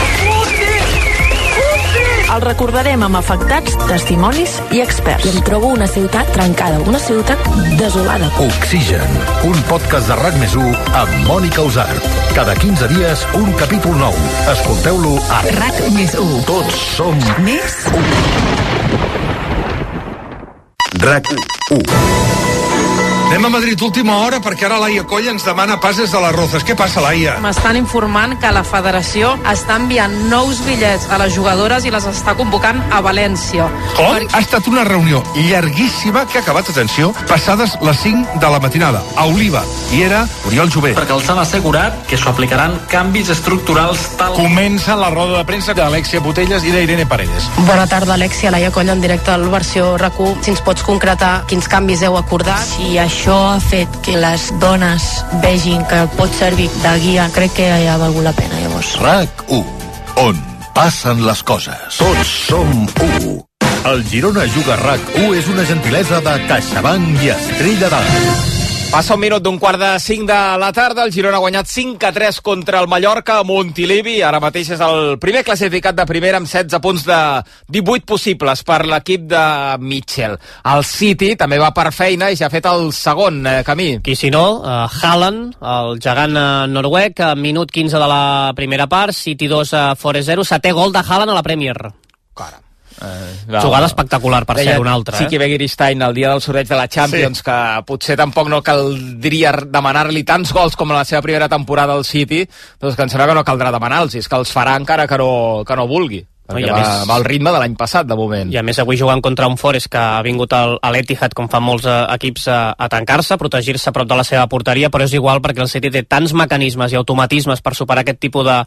El recordarem amb afectats, testimonis i experts. I em trobo una ciutat trencada, una ciutat desolada. Oxigen, un podcast de RAC més 1 amb Mònica Usar. Cada 15 dies, un capítol nou. Escolteu-lo a RAC més 1. Tots som Més RAC 1. Anem a Madrid última hora perquè ara Laia Colla ens demana passes de les Rozas. Què passa, Laia? M'estan informant que la federació està enviant nous bitllets a les jugadores i les està convocant a València. Com? Ha estat una reunió llarguíssima que ha acabat, atenció, passades les 5 de la matinada. A Oliva. I era Oriol Jové. perquè els han assegurat que s'ho aplicaran canvis estructurals tal... Comença la roda de premsa d'Alexia Botelles i d'Irene Paredes. Bona tarda, Alexia, Laia Colla, en directe al versió RAC1. Si ens pots concretar quins canvis heu acordat. Si això ha fet que les dones vegin que pot servir de guia, crec que ja ha valgut la pena, llavors. RAC 1, on passen les coses. Tots som 1. El Girona Juga RAC 1 és una gentilesa de CaixaBank i Estrella d'Alt. Passa un minut d'un quart de 5 de la tarda. El Girona ha guanyat 5 a 3 contra el Mallorca a Montilivi. Ara mateix és el primer classificat de primera amb 16 punts de 18 possibles per l'equip de Mitchell. El City també va per feina i ja ha fet el segon eh, camí. Qui si no, uh, Haaland, el gegant uh, noruec, a minut 15 de la primera part, City 2 a Forest 0, setè gol de Haaland a la Premier. Eh, Jugada espectacular, per ser una altra, eh? Siki Begiristain el dia del sorteig de la Champions, Sí. que potser tampoc no caldria demanar-li tants gols com en la seva primera temporada al City, doncs que em sembla que no caldrà demanar-los, és que els farà encara que no, que no vulgui. No, Perquè a va, més- va al ritme de l'any passat, de moment. I a més avui jugant contra un Forest que ha vingut al, a l'Etihad com fan molts eh, equips a, a tancar-se, a protegir-se a prop de la seva porteria, però és igual perquè el City té tants mecanismes i automatismes per superar aquest tipus de,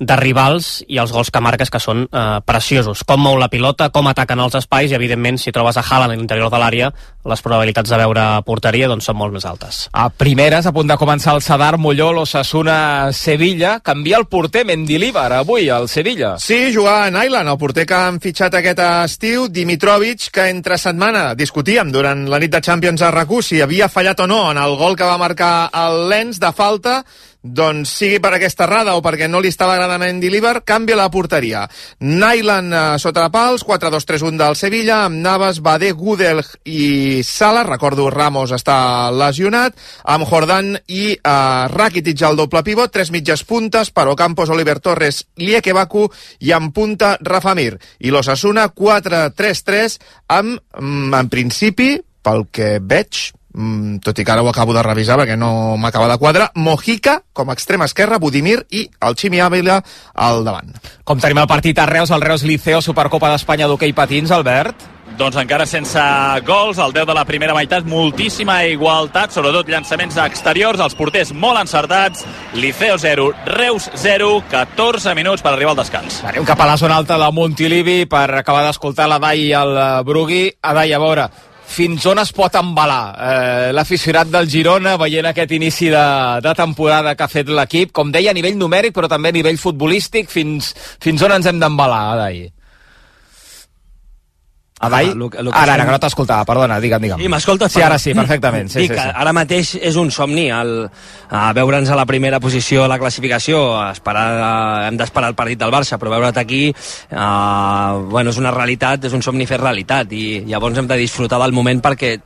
de rivals i els gols que marques que són eh, preciosos. Com mou la pilota, com ataquen els espais i evidentment si trobes a Haaland a l'interior de l'àrea les probabilitats de veure porteria doncs són molt més altes. A primeres, a punt de començar el Sadar, Molló, l'Ossassuna, Sevilla. Canvia el porter Mendilíbar avui al Sevilla. Sí, jugar en Island, el porter que han fitxat aquest estiu, Dimitrovic, que entre setmana discutíem durant la nit de Champions a rac si havia fallat o no en el gol que va marcar el Lens de falta, doncs sigui per aquesta errada o perquè no li estava agradant a Andy Líber, canvia la porteria. Nyland eh, sota la pals, 4-2-3-1 del Sevilla, amb Navas, Badé, Gudel i Sala, recordo Ramos està lesionat, amb Jordan i eh, Rakitic al doble pivot, tres mitges puntes, per Ocampos, Oliver Torres, Lieke Baku i en punta Rafa Mir. I l'Ossassuna 4-3-3 amb, mm, en principi, pel que veig, mm, tot i que ara ho acabo de revisar perquè no m'acaba de quadrar, Mojica com a extrema esquerra, Budimir i el Ximi Ávila al davant. Com tenim el partit a Reus, el Reus Liceo, Supercopa d'Espanya d'hoquei patins, Albert? Doncs encara sense gols, al 10 de la primera meitat, moltíssima igualtat, sobretot llançaments exteriors, els porters molt encertats, Liceo 0, Reus 0, 14 minuts per arribar al descans. Anem cap a la zona alta de Montilivi per acabar d'escoltar la Dai i el Brugui. A Dai, a veure, fins on es pot embalar eh, l'aficionat del Girona veient aquest inici de, de temporada que ha fet l'equip, com deia, a nivell numèric però també a nivell futbolístic, fins, fins on ens hem d'embalar, Adai? Adai? Ah, lo lo ara, ara, que no t'escoltava, perdona, digue'm, digue'm. Sí, m'escoltes? Sí, ara sí, perfectament. Sí, Dic sí, sí. ara mateix és un somni el, a veure'ns a la primera posició a la classificació, esperar, hem d'esperar el partit del Barça, però veure't aquí uh, bueno, és una realitat, és un somni fer realitat i llavors hem de disfrutar del moment perquè eh,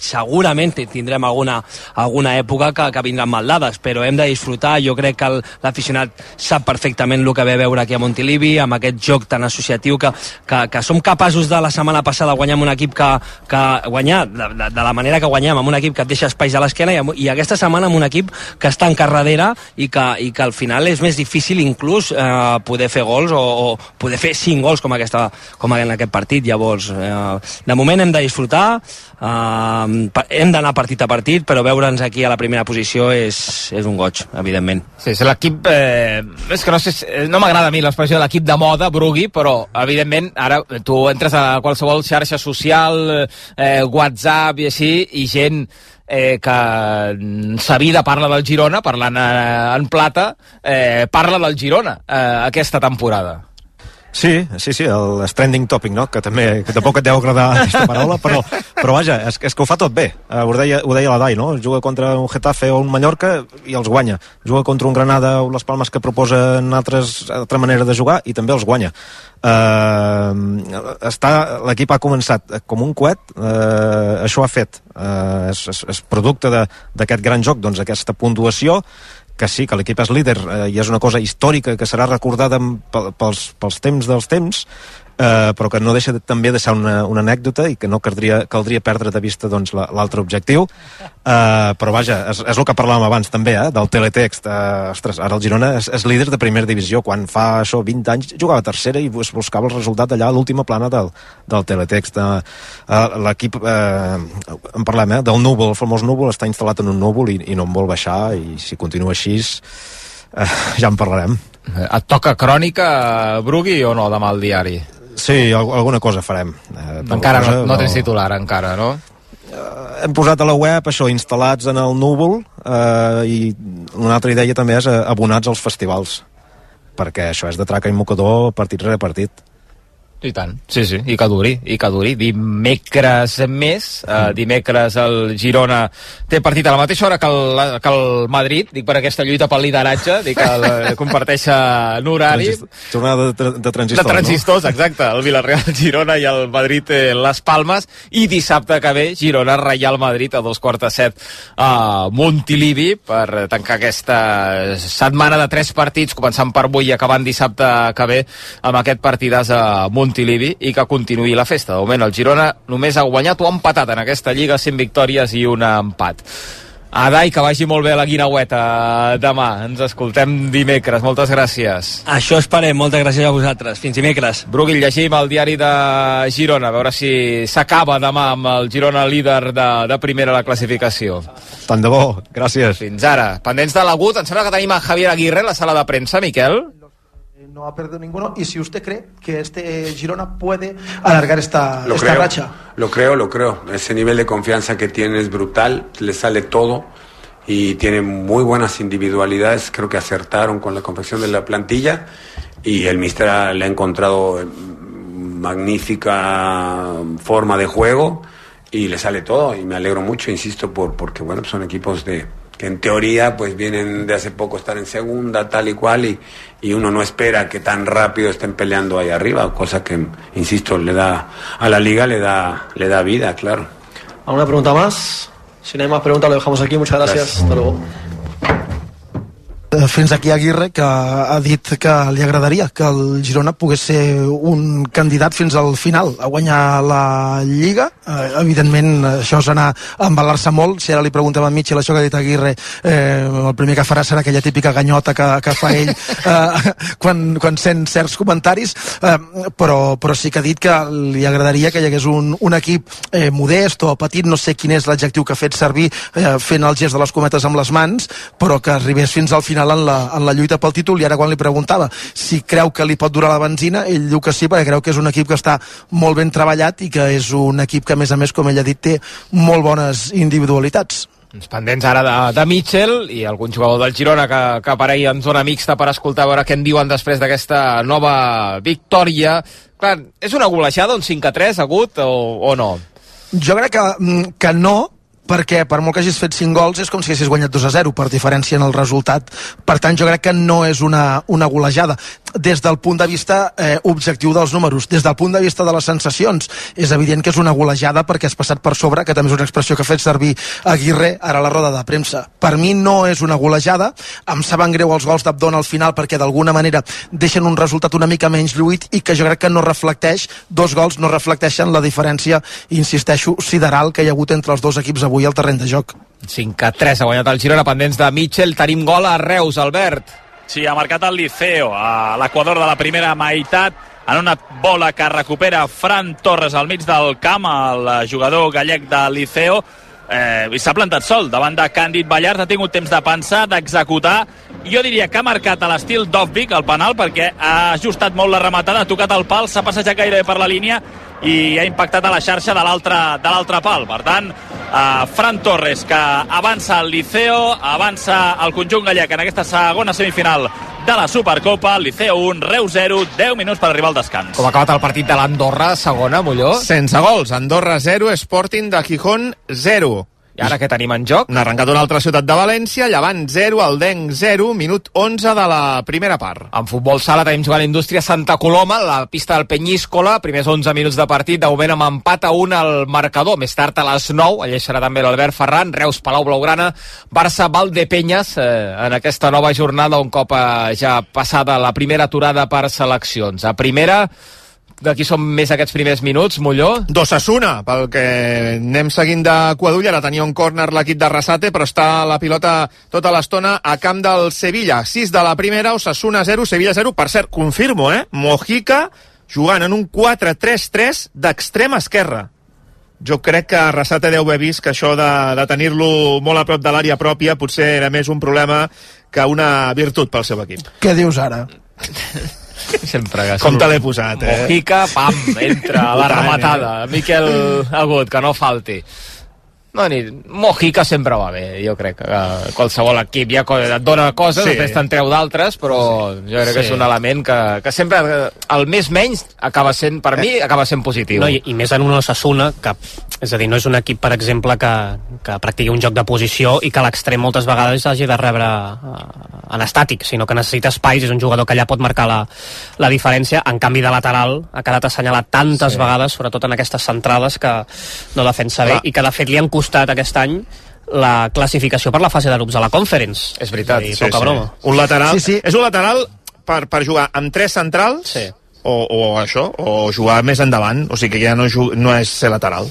segurament tindrem alguna, alguna època que, que vindran mal dades, però hem de disfrutar. Jo crec que l'aficionat sap perfectament el que ve a veure aquí a Montilivi, amb aquest joc tan associatiu que, que, que som capaços de la setmana passada guanyar amb un equip que, que guanyar de, de, de la manera que guanyem, amb un equip que et deixa espais a l'esquena i, i aquesta setmana amb un equip que està en carradera i que, i que al final és més difícil inclús eh, poder fer gols o, o poder fer cinc gols com, aquesta, com en aquest partit. Llavors, eh, de moment hem de disfrutar, eh, pa- hem d'anar partit a partit, però veure'ns aquí a la primera posició és, és un goig, evidentment. Sí, és l'equip... Eh, és que no sé, eh, no m'agrada a mi l'expressió de l'equip de moda, Brugui, però evidentment ara tu entres a qualsevol xarxa social, eh, WhatsApp i així, i gent eh, que sa vida parla del Girona, parlant eh, en plata, eh, parla del Girona eh, aquesta temporada. Sí, sí, sí, el trending topic, no? Que també, que tampoc et deu agradar (laughs) aquesta paraula, però, però vaja, és, és que ho fa tot bé. Eh, ho, deia, ho deia la Dai, no? Juga contra un Getafe o un Mallorca i els guanya. Juga contra un Granada o les Palmes que proposen altres, altra manera de jugar i també els guanya. Eh, està, l'equip ha començat com un coet, eh, això ha fet. Eh, és, és, és producte d'aquest gran joc, doncs aquesta puntuació, que sí, que l'equip és líder eh, i és una cosa històrica que serà recordada pels, pels temps dels temps eh, però que no deixa de, també de ser una, una anècdota i que no caldria, caldria perdre de vista doncs, la- l'altre objectiu. Eh, però vaja, és, és el que parlàvem abans també, eh, del teletext. Eh, ostres, ara el Girona és, és líder de primera divisió. Quan fa això 20 anys jugava a tercera i bus- buscava el resultat allà a l'última plana del, del teletext. Eh, eh, l'equip eh, en parlem, eh, del núvol, el famós núvol està instal·lat en un núvol i, i no en vol baixar i si continua així eh, ja en parlarem. Et toca crònica, Brugui, o no, demà al diari? Sí, al- alguna cosa farem. Eh, Encara no, cosa, no tens titular, encara, no? Hem posat a la web això, instal·lats en el núvol eh, i una altra idea també és eh, abonats als festivals perquè això és de traca i mocador partit rere partit. I tant, sí, sí, i que duri, i que duri. Dimecres més, eh, dimecres el Girona té partit a la mateixa hora que el, que el Madrid, dic per aquesta lluita pel lideratge, dic que el, comparteixen horari. Transist- Jornada de, tra de De transistors, transistors, exacte. El Villarreal Girona i el Madrid eh, Les Palmes. I dissabte que ve Girona Real Madrid a dos quarts de set a Montilivi per tancar aquesta setmana de tres partits, començant per avui i acabant dissabte que ve amb aquest partidàs a Montilivi i que continuï la festa. De moment el Girona només ha guanyat o ha empatat en aquesta lliga, 5 victòries i un empat. Adai, que vagi molt bé la guinaueta demà. Ens escoltem dimecres. Moltes gràcies. Això esperem, moltes gràcies a vosaltres. Fins dimecres. Brugui, llegim el diari de Girona, a veure si s'acaba demà amb el Girona líder de, de primera a la classificació. Tant de bo, gràcies. Fins ara. Pendents de l'agut, em sembla que tenim a Javier Aguirre a la sala de premsa, Miquel. No ha perdido ninguno y si usted cree que este Girona puede alargar esta, Lo esta creo, racha. lo creo, lo creo. Ese nivel de confianza que tiene es brutal, le sale todo y tiene muy buenas individualidades. Creo que acertaron con la confección de la plantilla y el Mister ha- le ha encontrado eh, magnífica forma de juego y le sale todo y me alegro mucho, insisto, por porque bueno, son equipos de que en teoría pues vienen de hace poco estar en segunda tal y cual y, y uno no espera que tan rápido estén peleando ahí arriba, cosa que insisto le da a la liga le da le da vida, claro. ¿Alguna pregunta más? Si no hay más preguntas lo dejamos aquí. Muchas gracias. Gracias. Hasta luego. Eh, fins aquí Aguirre que ha dit que li agradaria que el Girona pogués ser un candidat fins al final a guanyar la Lliga. Eh, evidentment això és anar a embalar-se molt. Si ara li preguntem a Mitchell això que ha dit Aguirre eh, el primer que farà serà aquella típica ganyota que, que fa ell (laughs) eh, quan, quan sent certs comentaris. Eh, però, però sí que ha dit que li agradaria que hi hagués un, un equip eh, modest o petit, no sé quin és l'adjectiu que ha fet servir eh, fent el gest de les cometes amb les mans però que arribés fins al final en la, en la lluita pel títol i ara quan li preguntava si creu que li pot durar la benzina, ell diu que sí perquè creu que és un equip que està molt ben treballat i que és un equip que a més a més, com ell ha dit, té molt bones individualitats. Uns pendents ara de, de Mitchell i algun jugador del Girona que, que aparegui en zona mixta per escoltar veure què en diuen després d'aquesta nova victòria. Clar, és una golejada, un 5 a 3 agut o, o no? Jo crec que, mm, que no, perquè per molt que hagis fet 5 gols és com si haguessis guanyat 2 a 0 per diferència en el resultat per tant jo crec que no és una, una golejada des del punt de vista eh, objectiu dels números. Des del punt de vista de les sensacions, és evident que és una golejada perquè has passat per sobre, que també és una expressió que ha fet servir Aguirre ara a la roda de premsa. Per mi no és una golejada, em saben greu els gols d'Abdon al final perquè d'alguna manera deixen un resultat una mica menys lluït i que jo crec que no reflecteix, dos gols no reflecteixen la diferència, insisteixo, sideral que hi ha hagut entre els dos equips avui al terreny de joc. 5 a 3 ha guanyat el Girona pendents de Mitchell. Tenim gol a Reus, Albert. Sí, ha marcat el Liceo a l'equador de la primera meitat en una bola que recupera Fran Torres al mig del camp, el jugador gallec de Liceo, eh, i s'ha plantat sol davant de Càndid Ballars, ha tingut temps de pensar, d'executar, jo diria que ha marcat a l'estil Dovvik el penal perquè ha ajustat molt la rematada, ha tocat el pal, s'ha passejat gairebé per la línia i ha impactat a la xarxa de l'altre de l'altre pal. Per tant, eh, Fran Torres, que avança el Liceo, avança el conjunt gallec en aquesta segona semifinal de la Supercopa, el Liceo 1, Reus 0, 10 minuts per arribar al descans. Com ha acabat el partit de l'Andorra, segona, Molló? Sense gols. Andorra 0, Sporting de Gijón 0. I ara què tenim en joc? N'ha arrencat una altra ciutat de València, Llevant 0, Aldenc 0, minut 11 de la primera part. En futbol sala tenim jugant l'Indústria Santa Coloma, la pista del Penyíscola, primers 11 minuts de partit, de moment amb empat a 1 al marcador. Més tard a les 9, allà serà també l'Albert Ferran, Reus, Palau, Blaugrana, Barça, Valdepenyes, eh, en aquesta nova jornada, un cop eh, ja passada la primera aturada per seleccions. A primera, d'aquí són més aquests primers minuts, Molló? D'Ossassuna, pel que anem seguint de Quadulla, ara tenia un córner l'equip de Rasate, però està la pilota tota l'estona a camp del Sevilla. 6 de la primera, Ossassuna 0, Sevilla 0. Per cert, confirmo, eh? Mojica jugant en un 4-3-3 d'extrema esquerra. Jo crec que Rasate deu haver vist que això de, de tenir-lo molt a prop de l'àrea pròpia potser era més un problema que una virtut pel seu equip. Què dius ara? (laughs) Sempre que Com te l'he posat, eh? Mojica, pam, entra la rematada. Miquel Agut, que no falti. No, ni, Mojica sempre va bé, jo crec que qualsevol equip ja et dona coses, Sí. sí. després te'n treu d'altres, però jo crec sí. que Sí. és un element que, que sempre el més menys acaba sent, per mi, acaba sent positiu. No, i, I més en un Osasuna, que, és a dir, no és un equip, per exemple, que, que practiqui un joc de posició i que l'extrem moltes vegades hagi de rebre eh, en estàtic, sinó que necessita espais, és un jugador que allà pot marcar la, la diferència, en canvi de lateral ha quedat assenyalat tantes Sí. sí. vegades, sobretot en aquestes centrades, que no defensa bé, Clar. i que de fet li han costat aquest any la classificació per la fase de grups a la Conference. És veritat, I Sí, poca sí. broma. Un lateral. Sí, sí. És un lateral per, per jugar amb tres centrals Sí. o, o això, o jugar més endavant. O sigui que ja no, no és ser lateral.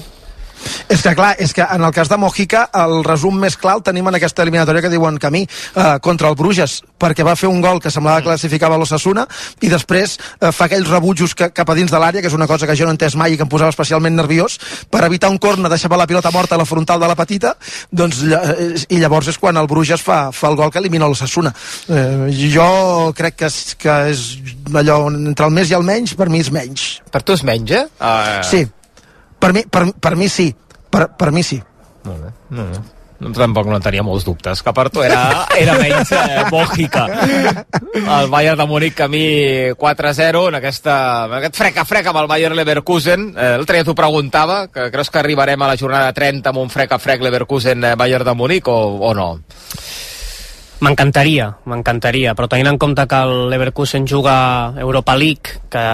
És que clar, és que en el cas de Mojica el resum més clar el tenim en aquesta eliminatòria que diuen camí eh, contra el Bruges perquè va fer un gol que semblava que classificava l'Ossassuna i després eh, fa aquells rebutjos que, cap a dins de l'àrea, que és una cosa que jo no he entès mai i que em posava especialment nerviós, per evitar un corna deixava la pilota morta a la frontal de la petita doncs, eh, i llavors és quan el Bruges fa, fa el gol que elimina l'Ossassuna eh, jo crec que és, que és allò entre el més i el menys per mi és menys. Per tu és menys, eh? Uh, sí, per mi, per, per mi sí per, per mi sí Molt bé. No, no. No, tampoc no tenia molts dubtes, que per tu era, era menys eh, Mojica. El Bayern de Múnich camí 4-0 en, aquesta, en aquest freca-freca amb el Bayern Leverkusen. Eh, L'altre dia t'ho preguntava, que creus que arribarem a la jornada 30 amb un freca-frec Leverkusen eh, de Múnich o, o no? M'encantaria, m'encantaria, però tenint en compte que el Leverkusen juga Europa League, que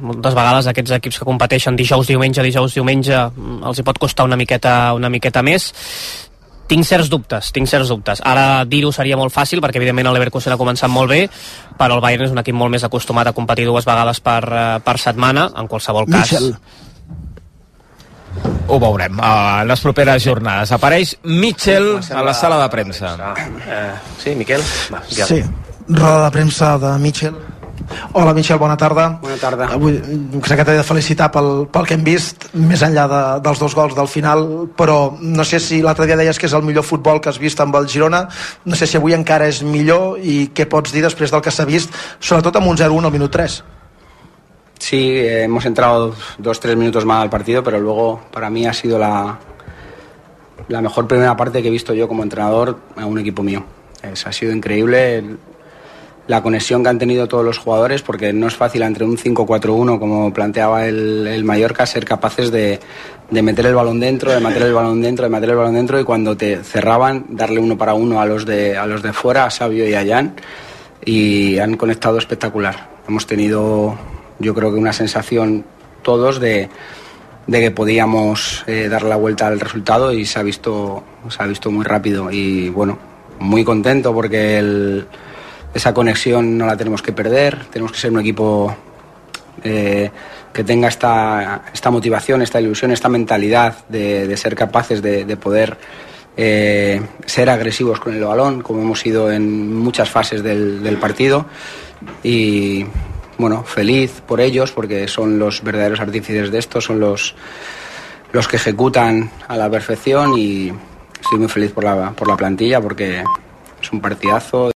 moltes vegades aquests equips que competeixen dijous, diumenge, dijous, diumenge, mm, els hi pot costar una miqueta, una miqueta més, tinc certs dubtes, tinc certs dubtes. Ara dir-ho seria molt fàcil, perquè evidentment el Leverkusen ha començat molt bé, però el Bayern és un equip molt més acostumat a competir dues vegades per, eh, per setmana, en qualsevol cas. Michel. Ho veurem a les properes jornades. Apareix Mitchell a la sala de premsa. Eh, sí, Miquel? Va, ja. Sí, roda de premsa de Mitchell. Hola, Michel, bona tarda. Bona tarda. Avui crec que t'he de felicitar pel, pel que hem vist, més enllà de, dels dos gols del final, però no sé si l'altre dia deies que és el millor futbol que has vist amb el Girona, no sé si avui encara és millor i què pots dir després del que s'ha vist, sobretot amb un 0-1 al minut 3. Sí, hemos entrado dos, tres minutos más al partido, pero luego para mí ha sido la, la mejor primera parte que he visto yo como entrenador a un equipo mío. Es- ha sido increíble el- la conexión que han tenido todos los jugadores, porque no es fácil entre un 5-4-1, como planteaba el, el Mallorca, ser capaces de, de meter el balón dentro, de meter el balón dentro, de meter el balón dentro, y cuando te cerraban, darle uno para uno a los de, a los de fuera, a Sabio y a Jan. y han conectado espectacular. Hemos tenido, yo creo que una sensación todos de, de que podíamos eh, dar la vuelta al resultado y se ha visto, se ha visto muy rápido y bueno, muy contento porque esa conexión no la tenemos que perder, tenemos que ser un equipo eh, que tenga esta, esta motivación, esta ilusión, esta mentalidad de, ser capaces de, de poder eh, ser agresivos con el balón, como hemos sido en muchas fases del, del partido. Y bueno, feliz por ellos, porque son los verdaderos artífices de esto, son los, los que ejecutan a la perfección y estoy muy feliz por la, por la plantilla porque es un partidazo.